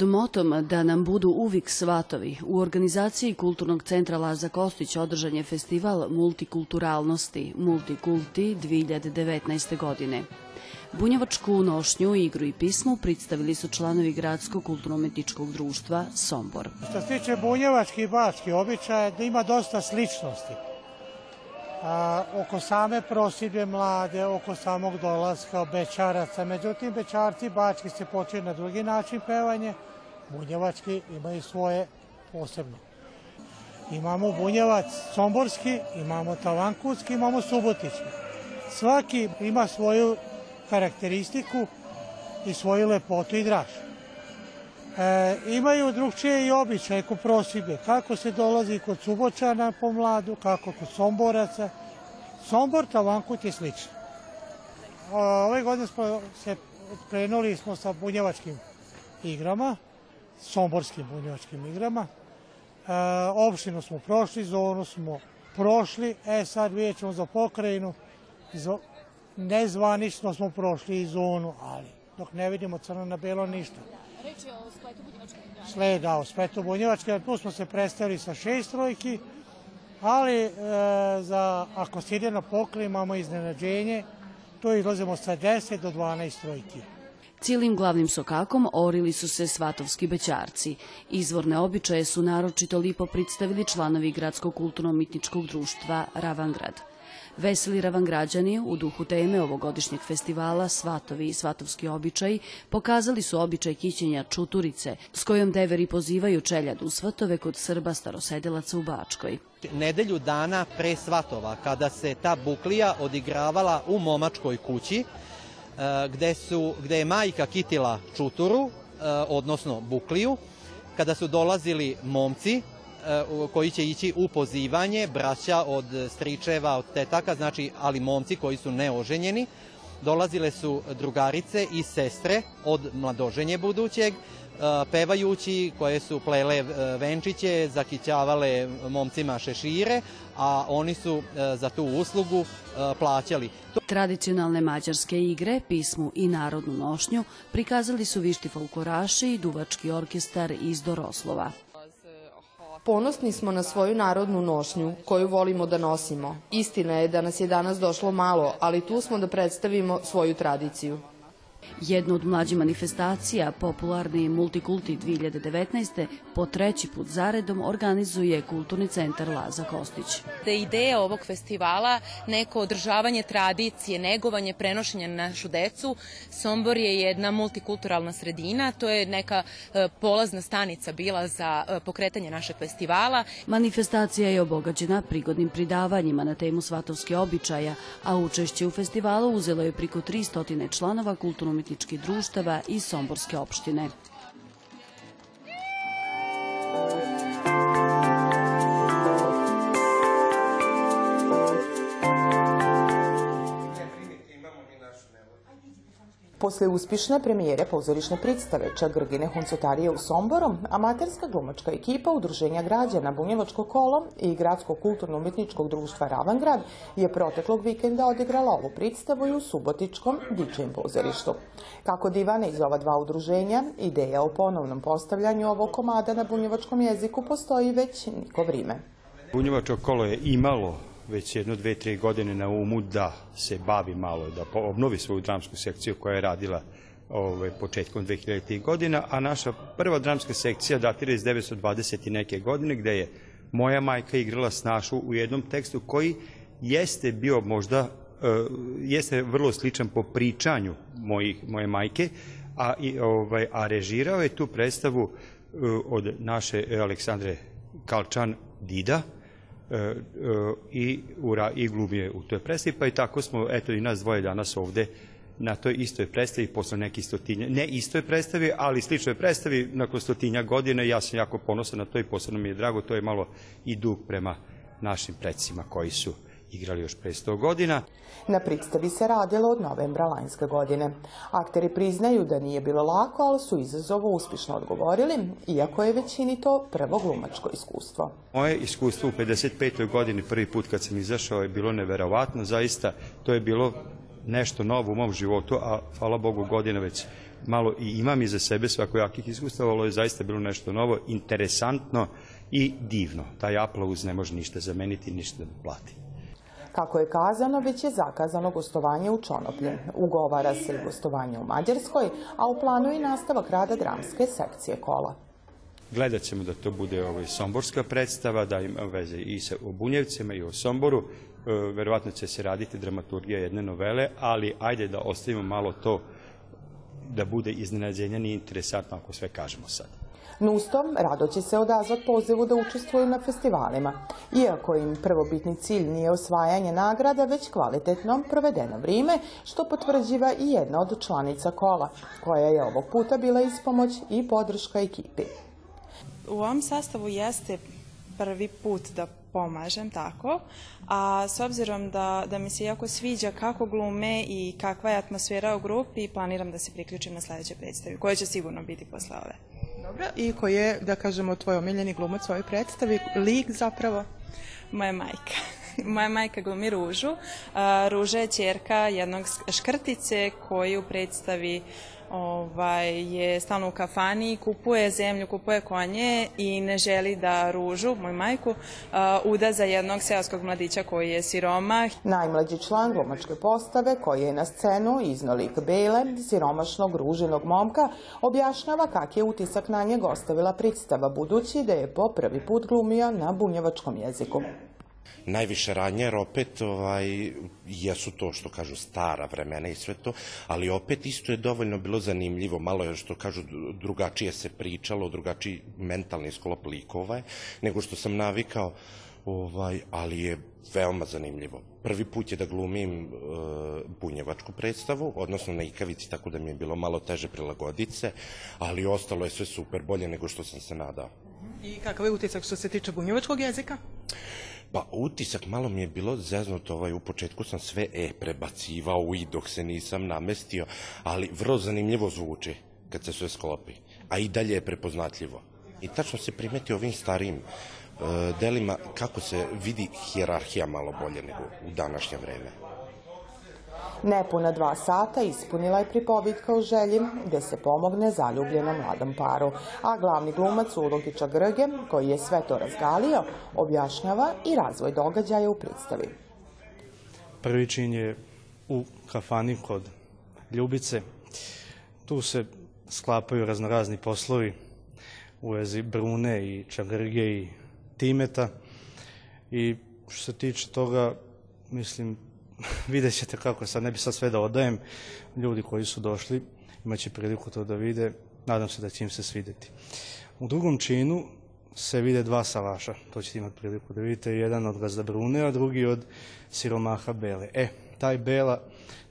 Pod motom da nam budu uvijek svatovi, u organizaciji Kulturnog centra Laza Kostić održan je festival multikulturalnosti Multikulti 2019. godine. Bunjevačku nošnju, igru i pismu predstavili su članovi Gradskog kulturno-umetničkog društva Sombor. Što se tiče bunjevačkih i običaja, da ima dosta sličnosti. A, oko same prosidbe mlade, oko samog dolaska bečaraca. Međutim, bečarci bački se počinju na drugi način pevanje, bunjevački imaju svoje posebno. Imamo bunjevac somborski, imamo talankutski, imamo subotički. Svaki ima svoju karakteristiku i svoju lepotu i draž. E, imaju drugčije i običaje kod prosibe, kako se dolazi kod Subočana po mladu, kako kod Somboraca. Sombor, Talankut je slično. Ove godine smo se krenuli smo sa bunjevačkim igrama, somborskim bunjevačkim igrama. E, opštinu smo prošli, zonu smo prošli, e sad vidjet ćemo za pokrajinu, nezvanično smo prošli i zonu, ali dok ne vidimo crno na belo ništa. Reč je o spletu bunjevačke igrane. Sve, da, o spletu bunjevačke, tu smo se predstavili sa šest trojki, ali e, za, ako se ide na pokre imamo iznenađenje, tu izlazimo sa 10 do 12 trojki. Cijelim glavnim sokakom orili su se svatovski bećarci. Izvorne običaje su naročito lipo predstavili članovi Gradskog kulturno-mitničkog društva Ravangrad. Veseli ravangrađani u duhu teme ovogodišnjeg festivala Svatovi i svatovski običaj pokazali su običaj kićenja čuturice s kojom deveri pozivaju čeljad u svatove kod Srba starosedelaca u Bačkoj. Nedelju dana pre svatova, kada se ta buklija odigravala u momačkoj kući, gde, su, gde je majka kitila čuturu, odnosno bukliju, kada su dolazili momci, koji će ići u pozivanje braća od stričeva, od tetaka, znači ali momci koji su neoženjeni. Dolazile su drugarice i sestre od mladoženje budućeg, pevajući koje su plele venčiće, zakićavale momcima šešire, a oni su za tu uslugu plaćali. Tradicionalne mađarske igre, pismu i narodnu nošnju prikazali su višti folkloraši i duvački orkestar iz Doroslova. Ponosni smo na svoju narodnu nošnju, koju volimo da nosimo. Istina je da nas je danas došlo malo, ali tu smo da predstavimo svoju tradiciju. Jednu od mlađih manifestacija, popularni Multikulti 2019. po treći put zaredom organizuje Kulturni centar Laza Kostić. Da je ideja ovog festivala neko održavanje tradicije, negovanje, prenošenja na našu decu. Sombor je jedna multikulturalna sredina, to je neka polazna stanica bila za pokretanje našeg festivala. Manifestacija je obogađena prigodnim pridavanjima na temu svatovske običaja, a učešće u festivalu uzelo je priko 300 članova kulturno umetničkih društava i Somborske opštine. Posle uspješne premijere pozorišne predstave Čagrgine Huncotarije u Somborom, amaterska glumačka ekipa Udruženja građana Bunjevačko kolo i Gradskog kulturno-umetničkog društva Ravangrad je proteklog vikenda odigrala ovu predstavu i u Subotičkom dičijem pozorištu. Kako divane iz ova dva udruženja, ideja o ponovnom postavljanju ovog komada na bunjevačkom jeziku postoji već niko vrime. Bunjevačko kolo je imalo već jedno, dve, tri godine na umu da se bavi malo, da obnovi svoju dramsku sekciju koja je radila ove, početkom 2000. godina, a naša prva dramska sekcija datira iz 920. i neke godine, gde je moja majka igrala snašu u jednom tekstu koji jeste bio možda, jeste vrlo sličan po pričanju mojih, moje majke, a, i, ovaj, a režirao je tu predstavu od naše Aleksandre Kalčan Dida, i, ura, i glumije u toj predstavi, pa i tako smo, eto i nas dvoje danas ovde na toj istoj predstavi posle nekih stotinja, ne istoj predstavi, ali sličnoj predstavi nakon stotinja godina ja sam jako ponosan na to i posebno mi je drago, to je malo i dug prema našim predsima koji su igrali još pre 100 godina. Na predstavi se radilo od novembra lanjske godine. Akteri priznaju da nije bilo lako, ali su izazovo uspješno odgovorili, iako je većini to prvo glumačko iskustvo. Moje iskustvo u 55. godini, prvi put kad sam izašao, je bilo neverovatno. Zaista, to je bilo nešto novo u mom životu, a hvala Bogu godina već malo i imam iza sebe svakojakih iskustava, ovo je zaista bilo nešto novo, interesantno i divno. Taj aplauz ne može ništa zameniti, ništa da plati. Kako je kazano, već je zakazano gostovanje u Čonoplje. Ugovara se i gostovanje u Mađarskoj, a u planu i nastavak rada dramske sekcije kola. Gledat ćemo da to bude ovaj somborska predstava, da ima veze i sa Bunjevcima i o Somboru. E, verovatno će se raditi dramaturgija jedne novele, ali ajde da ostavimo malo to da bude iznenađenja nije interesantno ako sve kažemo sad. Nustom rado će se odazvati pozivu da učestvuju na festivalima, iako im prvobitni cilj nije osvajanje nagrada, već kvalitetno provedeno vrijeme, što potvrđiva i jedna od članica kola, koja je ovog puta bila ispomoć i podrška ekipi. U ovom sastavu jeste prvi put da pomažem tako, a s obzirom da, da mi se jako sviđa kako glume i kakva je atmosfera u grupi, planiram da se priključim na sledeće predstavi, koja će sigurno biti posle ove. Dobro, i koji je, da kažemo, tvoj omiljeni glumac u ovoj predstavi, lik zapravo? Moja majka. Moja majka glumi Ružu. Ruža je čerka jednog škrtice koji u predstavi ovaj, je stalno u kafani, kupuje zemlju, kupuje konje i ne želi da Ružu, moju majku, a, uda za jednog seoskog mladića koji je siromah. Najmlađi član glumačke postave, koji je na scenu iznolik Bele, siromašnog ružinog momka, objašnjava kak je utisak na njeg ostavila predstava, budući da je po prvi put glumio na bunjevačkom jeziku najviše ranje, jer opet ovaj, jesu to što kažu stara vremena i sve to, ali opet isto je dovoljno bilo zanimljivo, malo je što kažu drugačije se pričalo, drugačiji mentalni sklop likova je, nego što sam navikao, ovaj, ali je veoma zanimljivo. Prvi put je da glumim e, bunjevačku predstavu, odnosno na ikavici, tako da mi je bilo malo teže prilagoditi se, ali ostalo je sve super, bolje nego što sam se nadao. I kakav je utisak što se tiče bunjevačkog jezika? Pa utisak malo mi je bilo zeznuto, ovaj, u početku sam sve e prebacivao i dok se nisam namestio, ali vrlo zanimljivo zvuči kad se sve sklopi, a i dalje je prepoznatljivo. I tačno se primeti ovim starijim uh, delima kako se vidi hijerarhija malo bolje nego u današnje vreme. Nepuna dva sata ispunila je pripovitka o želji gde se pomogne zaljubljenom mladom paru, a glavni glumac Ulogića Grge, koji je sve to razgalio, objašnjava i razvoj događaja u predstavi. Prvi čin je u kafani kod Ljubice. Tu se sklapaju raznorazni poslovi u vezi Brune i Čagrge i Timeta. I što se tiče toga, mislim, vidjet ćete kako sad, ne bi sad sve da odajem, ljudi koji su došli imaće priliku to da vide, nadam se da će im se svideti. U drugom činu se vide dva salaša, to ćete imati priliku da vidite, jedan od Gazda Brune, a drugi od siromaha Bele. E, taj Bela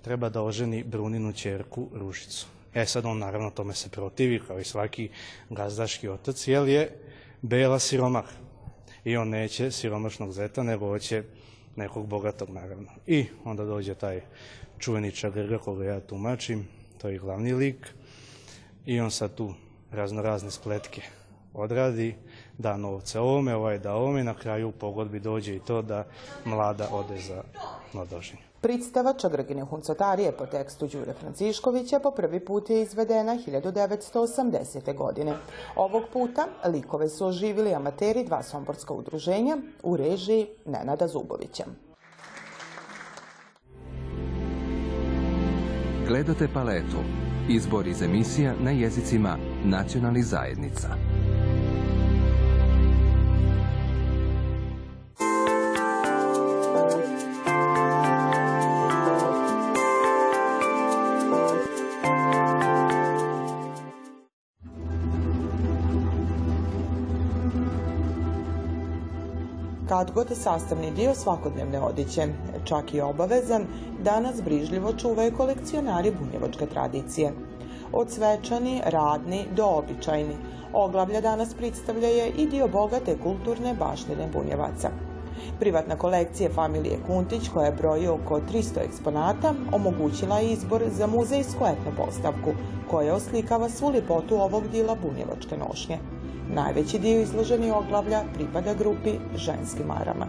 treba da oženi Bruninu čerku Ružicu. E sad on naravno tome se protivi, kao i svaki gazdaški otac, jer je Bela siromah. I on neće siromašnog zeta, nego hoće nekog bogatog naravno. I onda dođe taj čuveni čagrga koga ja tumačim, to je glavni lik, i on sad tu razno razne spletke odradi, da novce ovome, ovaj da ovome, na kraju pogodbi dođe i to da mlada ode za mladoženje. Predstava Čagrgine huncotarije po tekstu Đure Franciškovića po prvi put je izvedena 1980. godine. Ovog puta likove su oživili amateri dva somborska udruženja u režiji Nenada Zubovića. Gledate paletu. Izbor iz emisija na jezicima nacionalnih zajednica. God sastavni dio svakodnevne odiće, čak i obavezan, danas brižljivo čuvaju kolekcionari bunjevačke tradicije. Od svečani, radni do običajni, oglavlja danas predstavljaje i dio bogate kulturne baštine bunjevaca. Privatna kolekcija familije Kuntić, koja broji oko 300 eksponata, omogućila je izbor za muzejsku etno postavku, koja oslikava svu lipotu ovog dijela bunjevačke nošnje. Najveći dio izloženi oglavlja pripada grupi ženskim marama.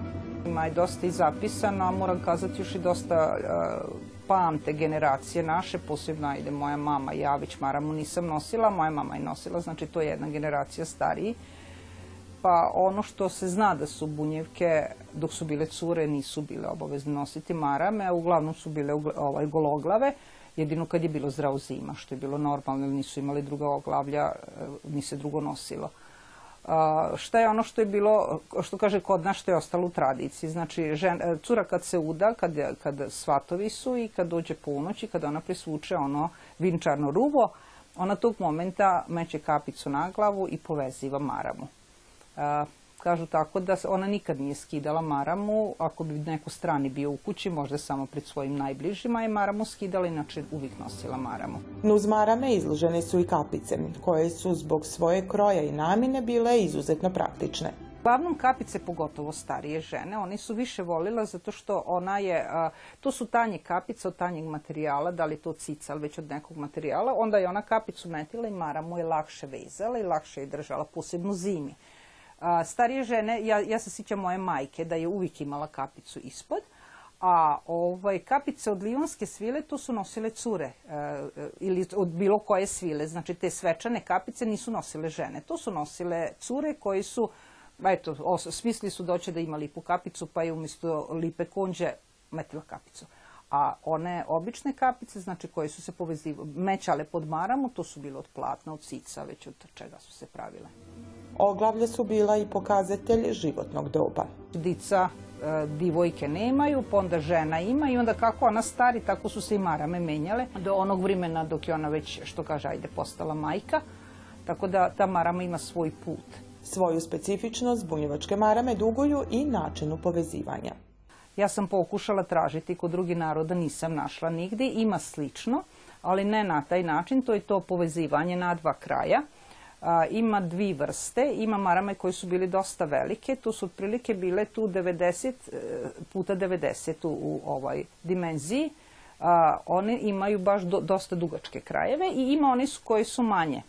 Ima je dosta i zapisano, a moram kazati još i dosta uh, pamte generacije naše, posebno ajde moja mama, ja već maramu nisam nosila, moja mama je nosila, znači to je jedna generacija stariji. Pa ono što se zna da su bunjevke, dok su bile cure, nisu bile obavezne nositi marame, a uglavnom su bile ovaj, gologlave, jedino kad je bilo zdravo zima, što je bilo normalno, nisu imali druga oglavlja, ni se drugo nosilo. Šta je ono što je bilo, što kaže kod nas, što je ostalo u tradiciji. Znači, žen, cura kad se uda, kad, kad svatovi su i kad dođe ponoć i kad ona prisvuče ono vinčarno ruvo, ona tog momenta meće kapicu na glavu i poveziva maramu. Kažu tako da ona nikad nije skidala maramu, ako bi neko strani bio u kući, možda samo pred svojim najbližima je maramu skidala, inače uvijek nosila maramu. No uz marame izložene su i kapice, koje su zbog svoje kroja i namine bile izuzetno praktične. Uglavnom kapice, pogotovo starije žene, oni su više volila zato što ona je, to su tanje kapice od tanjeg materijala, da li to cica, ali već od nekog materijala, onda je ona kapicu metila i maramu je lakše vezala i lakše je držala, posebno zimi. A, starije žene, ja, ja se sjećam moje majke da je uvijek imala kapicu ispod, a ovaj, kapice od lionske svile to su nosile cure e, ili od bilo koje svile. Znači te svečane kapice nisu nosile žene. To su nosile cure koji su, eto, os, smisli su doće da ima lipu kapicu pa je umjesto lipe konđe metila kapicu. A one obične kapice, znači koje su se povezivale, mećale pod maramu, to su bile od platna, od cica, već od čega su se pravile. Oglavlja su bila i pokazatelj životnog doba. Dica, e, divojke nemaju, pa onda žena ima i onda kako ona stari, tako su se i marame menjale do onog vremena dok je ona već, što kaže, ajde, postala majka. Tako da ta marama ima svoj put. Svoju specifičnost bunjevačke marame duguju i načinu povezivanja. Ja sam pokušala tražiti kod drugih naroda, nisam našla nigdje. Ima slično, ali ne na taj način. To je to povezivanje na dva kraja. A, ima dvi vrste. Ima marame koje su bile dosta velike. Tu su otprilike bile tu 90 e, puta 90 u, ovoj dimenziji. A, one imaju baš do, dosta dugačke krajeve i ima one su koji su manje.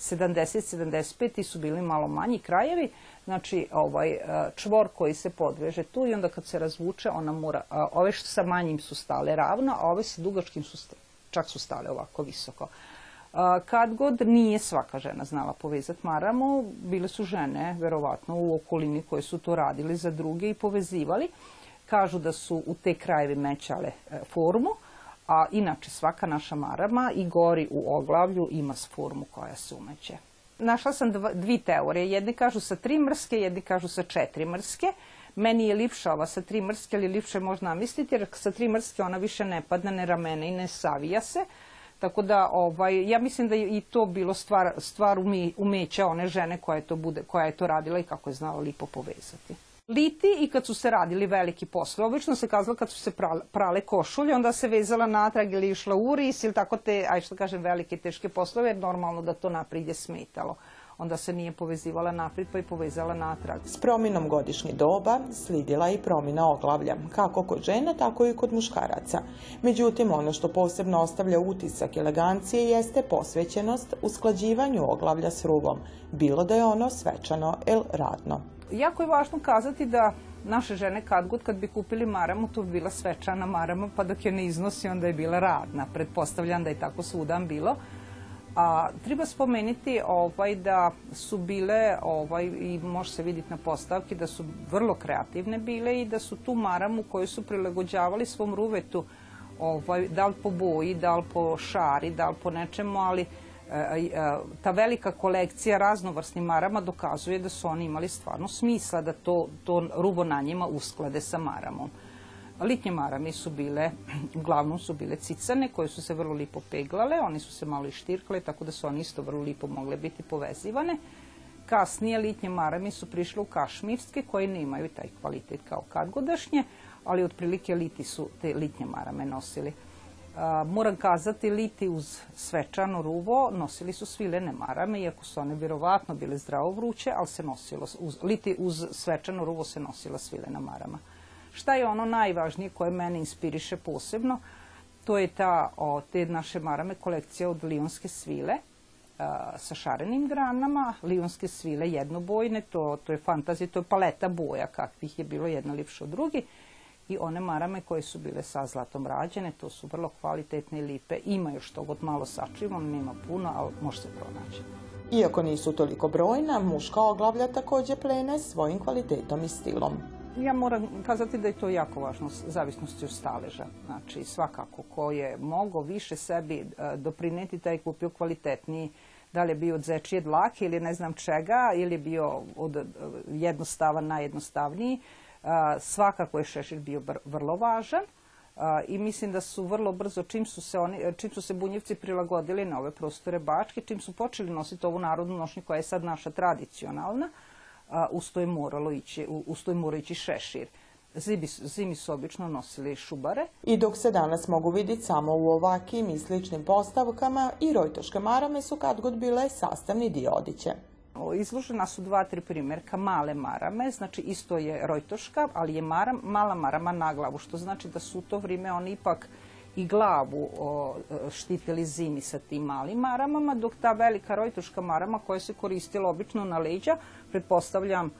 70-75 su bili malo manji krajevi. Znači, ovaj čvor koji se podveže tu i onda kad se razvuče, ona mora, ove što sa manjim su stale ravno, a ove sa dugačkim su, čak su stale ovako visoko. Kad god nije svaka žena znala povezati maramu, bile su žene, verovatno, u okolini koje su to radili za druge i povezivali. Kažu da su u te krajeve mećale e, formu, a inače svaka naša marama i gori u oglavlju ima formu koja se umeće. Našla sam dvi teorije. Jedni kažu sa tri mrske, jedni kažu sa četiri mrske. Meni je lipša ova sa tri mrske, ali lipše možda misliti, jer sa tri mrske ona više ne padne, ne ramene i ne savija se. Tako da, ovaj, ja mislim da je i to bilo stvar, stvar ume, umeća one žene koja je, to bude, koja je to radila i kako je znala lipo povezati. Liti i kad su se radili veliki posle. Obično se kazalo kad su se prale, prale košulje, onda se vezala natrag ili išla u ris ili tako te, aj što kažem, velike teške poslove, jer normalno da to naprijed je smetalo. Onda se nije povezivala naprijed, pa je povezala natrag. S prominom godišnji doba slidila i promjena oglavlja, kako kod žena, tako i kod muškaraca. Međutim, ono što posebno ostavlja utisak elegancije jeste posvećenost usklađivanju oglavlja s ruvom, bilo da je ono svečano el radno jako je važno kazati da naše žene kad god kad bi kupili maramu, to bi bila svečana marama, pa dok je ne iznosi, onda je bila radna. Pretpostavljam da je tako svudan bilo. A treba spomenuti ovaj, da su bile, ovaj, i može se vidjeti na postavki, da su vrlo kreativne bile i da su tu maramu koju su prilagođavali svom ruvetu, ovaj, da li po boji, da li po šari, da li po nečemu, ali ta velika kolekcija raznovrsnim marama dokazuje da su oni imali stvarno smisla da to, to rubo na njima usklade sa maramom. Litnje marame su bile, uglavnom su bile cicane koje su se vrlo lipo peglale, oni su se malo ištirkale, tako da su oni isto vrlo lipo mogle biti povezivane. Kasnije litnje marame su prišle u kašmirske koje nemaju taj kvalitet kao kadgodašnje, ali otprilike liti su te litnje marame nosili. Moram kazati, liti uz svečano ruvo nosili su svilene marame, iako su one vjerovatno bile zdravo vruće, ali se nosilo, uz, liti uz svečano ruvo se nosila svilena marama. Šta je ono najvažnije koje mene inspiriše posebno? To je ta, o, te naše marame kolekcija od lionske svile a, sa šarenim granama, lionske svile jednobojne, to, to je fantazija, to je paleta boja kakvih je bilo jedna lipša od drugi i one marame koje su bile sa zlatom rađene, to su vrlo kvalitetne lipe. Ima još to god malo sačivom, nema puno, ali može se pronaći. Iako nisu toliko brojna, muška oglavlja također plene svojim kvalitetom i stilom. Ja moram kazati da je to jako važno, zavisnosti od staleža. Znači, svakako, ko je mogao više sebi e, doprineti, taj je kupio kvalitetniji da li je bio od zečije dlake ili ne znam čega, ili je bio od e, jednostavan najjednostavniji. E, svakako je šešir bio vrlo važan i mislim da su vrlo brzo, čim su se, oni, čim su se bunjevci prilagodili na ove prostore Bačke, čim su počeli nositi ovu narodnu nošnju koja je sad naša tradicionalna, uz to je moralo ići, uz to je morao ići šešir. Zimi, zimi su obično nosili šubare. I dok se danas mogu vidjeti samo u ovakim i sličnim postavkama, i rojtoške marame su kad god bile sastavni dio odiće. Izložena su dva, tri primjerka male marame, znači isto je rojtoška, ali je maram, mala marama na glavu, što znači da su u to vrijeme oni ipak i glavu štitili zimi sa tim malim maramama, dok ta velika rojtoška marama koja se koristila obično na leđa, pretpostavljam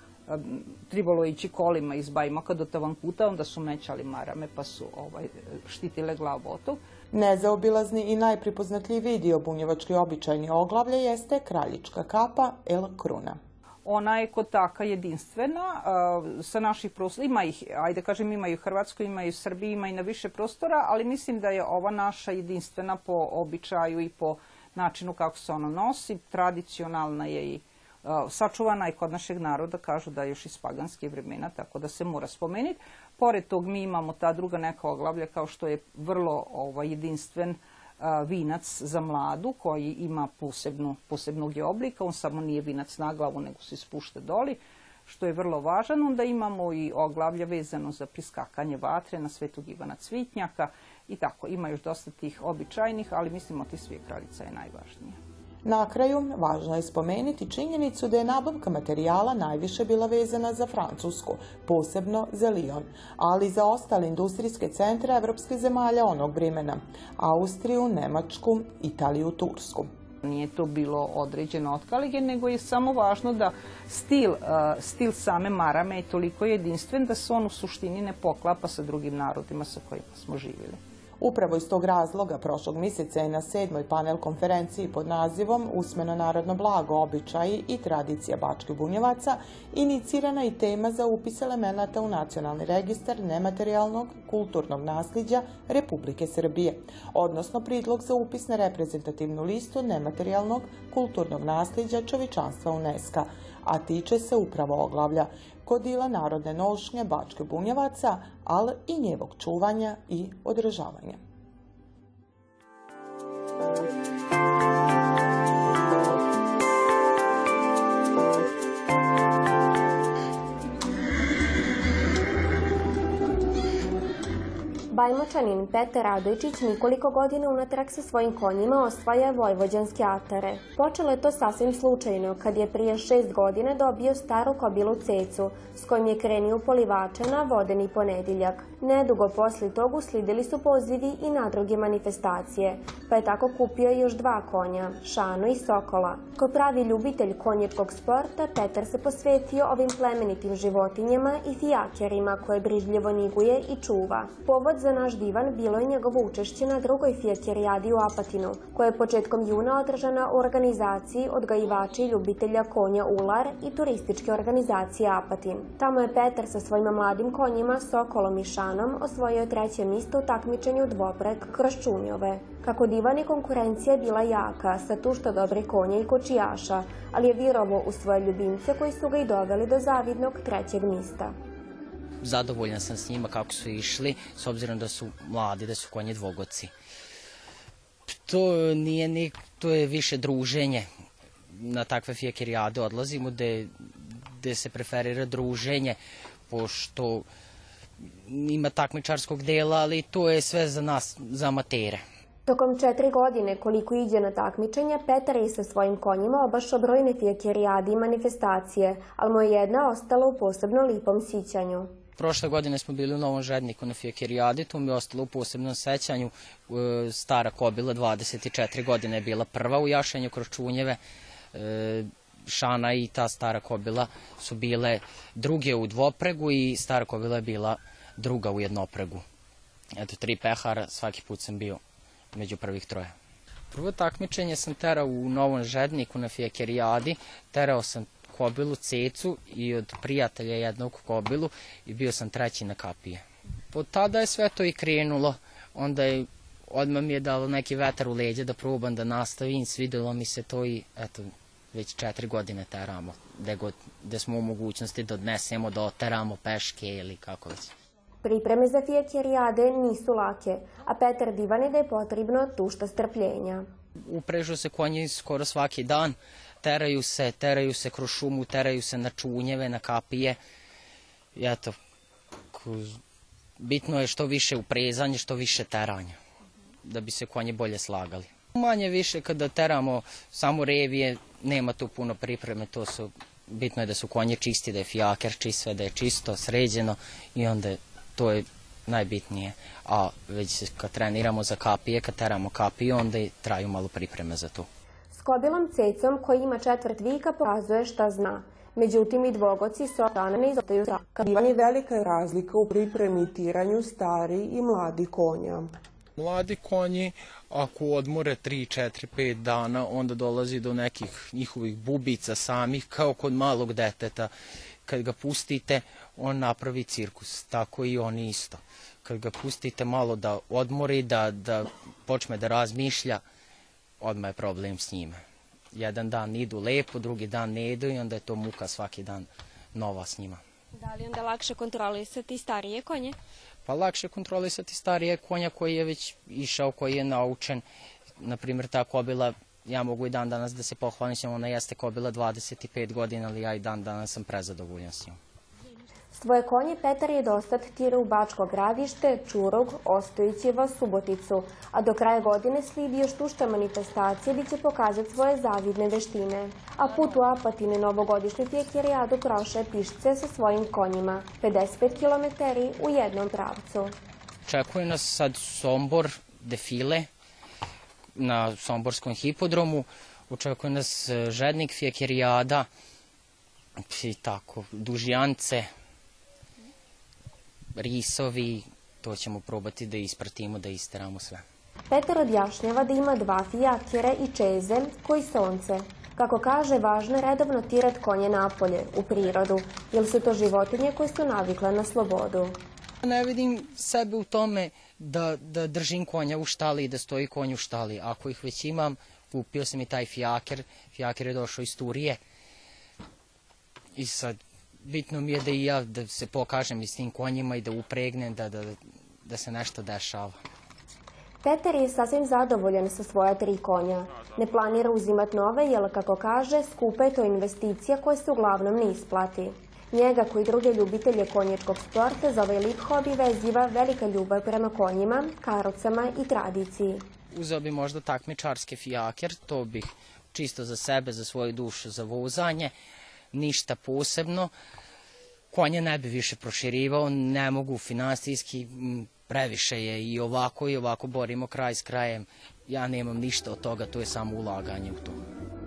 tribalo ići kolima iz Bajmoka do Tavankuta, onda su mećali marame pa su ovaj, štitile glavu od tog. Nezaobilazni i najpripoznatljiviji dio bunjevački običajni oglavlje jeste kraljička kapa El Kruna. Ona je kod taka jedinstvena, sa naših prostora, ima ih, ajde kažem ima i u Hrvatskoj, ima i u Srbiji, ima i na više prostora, ali mislim da je ova naša jedinstvena po običaju i po načinu kako se ona nosi, tradicionalna je i sačuvana je kod našeg naroda, kažu da je još iz paganskih vremena, tako da se mora spomenuti. Pored tog mi imamo ta druga neka oglavlja kao što je vrlo ovaj, jedinstven vinac za mladu koji ima posebnu, posebnog je oblika, on samo nije vinac na glavu nego se spušta doli, što je vrlo važan. Onda imamo i oglavlja vezano za priskakanje vatre na Svetog Ivana Cvitnjaka i tako. Ima još dosta tih običajnih, ali mislimo ti svije kraljica je najvažnija. Na kraju, važno je spomenuti činjenicu da je nabavka materijala najviše bila vezana za Francusku, posebno za Lyon, ali i za ostale industrijske centre evropskih zemalja onog vremena, Austriju, Nemačku, Italiju, Tursku. Nije to bilo određeno od kalige, nego je samo važno da stil, stil same marame je toliko jedinstven da se on u suštini ne poklapa sa drugim narodima sa kojima smo živjeli. Upravo iz tog razloga prošlog mjeseca je na sedmoj panel konferenciji pod nazivom Usmeno narodno blago, običaji i tradicija Bačke bunjevaca inicirana i tema za upis elemenata u nacionalni registar nematerijalnog kulturnog nasljeđa Republike Srbije, odnosno pridlog za upis na reprezentativnu listu nematerijalnog kulturnog nasljeđa čovječanstva UNESCO, a tiče se upravo oglavlja kodila narodne nošnje Bačke bunjevaca, ali i njevog čuvanja i održavanja. Bajmočanin Petar Radojčić nikoliko godina unatrag sa svojim konjima osvaja vojvođanske atare. Počelo je to sasvim slučajno kad je prije šest godina dobio staru kobilu cecu s kojim je krenio polivača na vodeni ponedjeljak. Nedugo poslije toga uslijedili su pozivi i na druge manifestacije, pa je tako kupio još dva konja, Šanu i Sokola. Ko pravi ljubitelj konječkog sporta, Petar se posvetio ovim plemenitim životinjama i fijakerima koje brižljivo niguje i čuva. Povod za naš divan bilo je njegovo učešće na drugoj fijakerijadi u Apatinu, koja je početkom juna održana u organizaciji odgajivača i ljubitelja konja Ular i turističke organizacije Apatin. Tamo je Petar sa svojim mladim konjima Sokolom i Šanom osvojio treće mjesto u takmičenju dvoprek kroz Čunjove. Kako divan i konkurencija je bila jaka, sa tušta dobre konje i kočijaša, ali je vjerovo u svoje ljubimce koji su ga i doveli do zavidnog trećeg mista zadovoljan sam s njima kako su išli, s obzirom da su mladi, da su konje dvogoci. To nije ni, to je više druženje. Na takve fijekerijade odlazimo gde, gde se preferira druženje, pošto ima takmičarskog dela, ali to je sve za nas, za amatere. Tokom četiri godine koliko iđe na takmičenje, Petar je sa svojim konjima obašao brojne fijekerijade i manifestacije, ali mu je jedna ostala u posebno lipom sićanju. Prošle godine smo bili u Novom Žedniku na Fijekerijadi, tu mi je ostalo u posebnom sećanju. E, stara kobila, 24 godine je bila prva u jašenju kroz čunjeve. E, Šana i ta stara kobila su bile druge u dvopregu i stara kobila je bila druga u jednopregu. Eto, tri pehara, svaki put sam bio među prvih troje. Prvo takmičenje sam terao u Novom Žedniku na Fijekerijadi, terao sam kobilu cecu i od prijatelja jednog kobilu i bio sam treći na kapije. Od tada je sve to i krenulo, onda je odmah mi je dalo neki vetar u leđa da probam da nastavim, svidelo mi se to i eto, već četiri godine teramo, gde, god, gde smo u mogućnosti da odnesemo, da oteramo peške ili kako već. Pripreme za fijekerijade nisu lake, a Petar divani da je potrebno tušta strpljenja. Uprežu se konji skoro svaki dan, teraju se, teraju se kroz šumu, teraju se na čunjeve, na kapije. I eto, bitno je što više uprezanje, što više teranja, da bi se konje bolje slagali. Manje više kada teramo samo revije, nema tu puno pripreme, to su bitno je da su konje čisti, da je fijaker čist, sve da je čisto, sređeno i onda to je najbitnije. A već kad treniramo za kapije, kad teramo kapije, onda i traju malo pripreme za to. S kobilom cecom koji ima četvrt vika pokazuje šta zna. Međutim, i dvogoci s orana ne izostaju traka. je velika razlika u pripremi i tiranju stari i mladi konja. Mladi konji, ako odmore 3, 4, 5 dana, onda dolazi do nekih njihovih bubica samih, kao kod malog deteta. Kad ga pustite, on napravi cirkus, tako i oni isto. Kad ga pustite malo da odmori, da, da počne da razmišlja, odmah je problem s njime. Jedan dan idu lepo, drugi dan ne idu i onda je to muka svaki dan nova s njima. Da li onda lakše kontrolisati starije konje? Pa lakše kontrolisati starije konja koji je već išao, koji je naučen. Naprimjer, ta kobila, ja mogu i dan danas da se pohvalim s njom, ona jeste kobila 25 godina, ali ja i dan danas sam prezadovoljan s njom. Svoje konje Petar je dostat tira u Bačko gradište, Čurog, Ostojićeva, Suboticu, a do kraja godine slidi još tušta manifestacije gdje će pokazati svoje zavidne veštine. A put u Apatine novogodišnju fijekirijadu prošle pišce sa svojim konjima, 55 km u jednom pravcu. Čekuje nas sad Sombor, defile na Somborskom hipodromu, očekuje nas e, Žednik, fijekirijada i tako, Dužjance, risovi, to ćemo probati da ispratimo, da isteramo sve. Petar objašnjava da ima dva fijakire i čeze koji sonce. Kako kaže, važno je redovno tirat konje napolje, u prirodu, jer su to životinje koje su navikle na slobodu. Ne vidim sebe u tome da, da držim konja u štali i da stoji konj u štali. Ako ih već imam, kupio sam i taj fijaker. Fijaker je došao iz Turije. I sad bitno mi je da i ja da se pokažem i s tim konjima i da upregnem da, da, da se nešto dešava. Peter je sasvim zadovoljan sa svoja tri konja. Ne planira uzimat nove, jer kako kaže, skupa je to investicija koja se uglavnom ne isplati. Njega koji druge ljubitelje konječkog sporta za ovaj lip hobi veziva velika ljubav prema konjima, karocama i tradiciji. Uzeo bi možda takmičarske fijaker, to bih čisto za sebe, za svoju dušu, za vozanje, ništa posebno. Konje ne bi više proširivao, ne mogu finansijski, previše je i ovako i ovako borimo kraj s krajem. Ja nemam ništa od toga, to je samo ulaganje u to.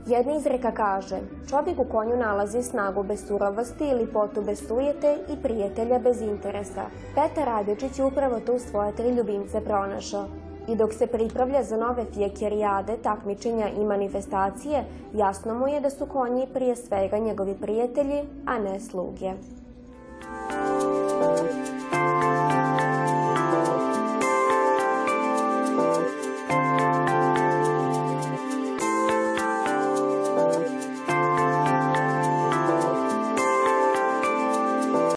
Jedna izreka kaže, čovjek u konju nalazi snagu bez surovosti ili potu bez sujete i prijatelja bez interesa. Petar Radječić je upravo tu svoje tri ljubimce pronašao. I dok se pripravlja za nove fijekerijade, takmičenja i manifestacije, jasno mu je da su konji prije svega njegovi prijatelji, a ne sluge.